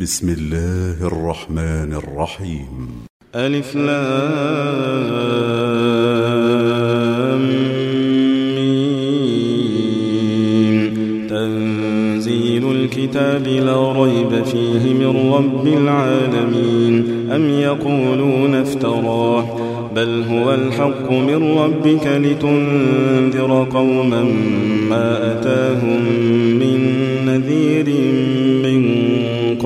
بسم الله الرحمن الرحيم ألف لام ميم تنزيل الكتاب لا ريب فيه من رب العالمين أم يقولون افتراه بل هو الحق من ربك لتنذر قوما ما أتاهم من نذير من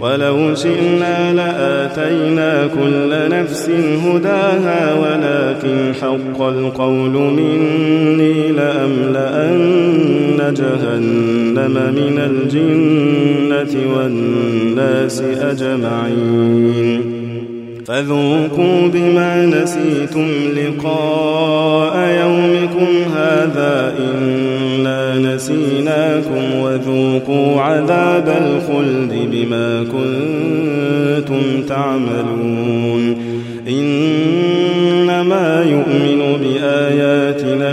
ولو شئنا لآتينا كل نفس هداها ولكن حق القول مني لأملأن جهنم من الجنة والناس أجمعين. فذوقوا بما نسيتم لقاء يومكم هذا إنا نسيناكم وذوقوا عذاب الخلد بما كنتم تعملون إنما يؤمن بآياتنا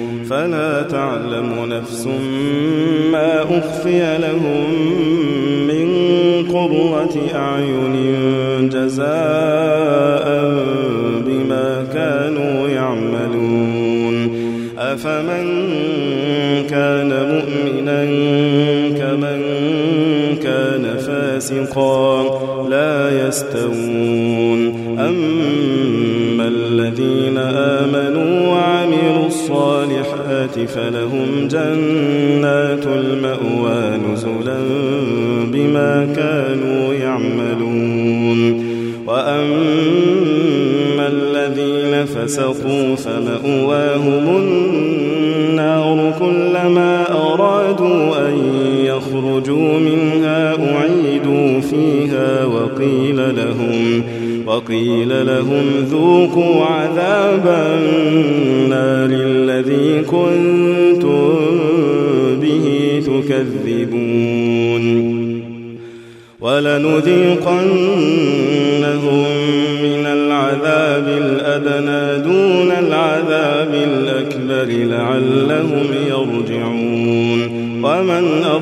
فلا تعلم نفس ما أخفي لهم من قرة أعين جزاء بما كانوا يعملون. أفمن كان مؤمنا كمن كان فاسقا لا يستوون. أما الذين الصالحات فلهم جنات المأوى نزلا بما كانوا يعملون. وأما الذين فسقوا فمأواهم النار كلما أرادوا أن يخرجوا منها أعيدوا فيها وقيل لهم وقيل لهم ذوقوا عذاب النار الذي كنتم به تكذبون. ولنذيقنهم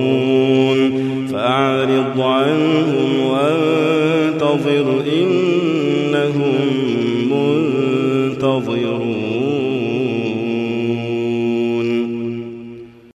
ينظرون فأعرض عنهم وانتظر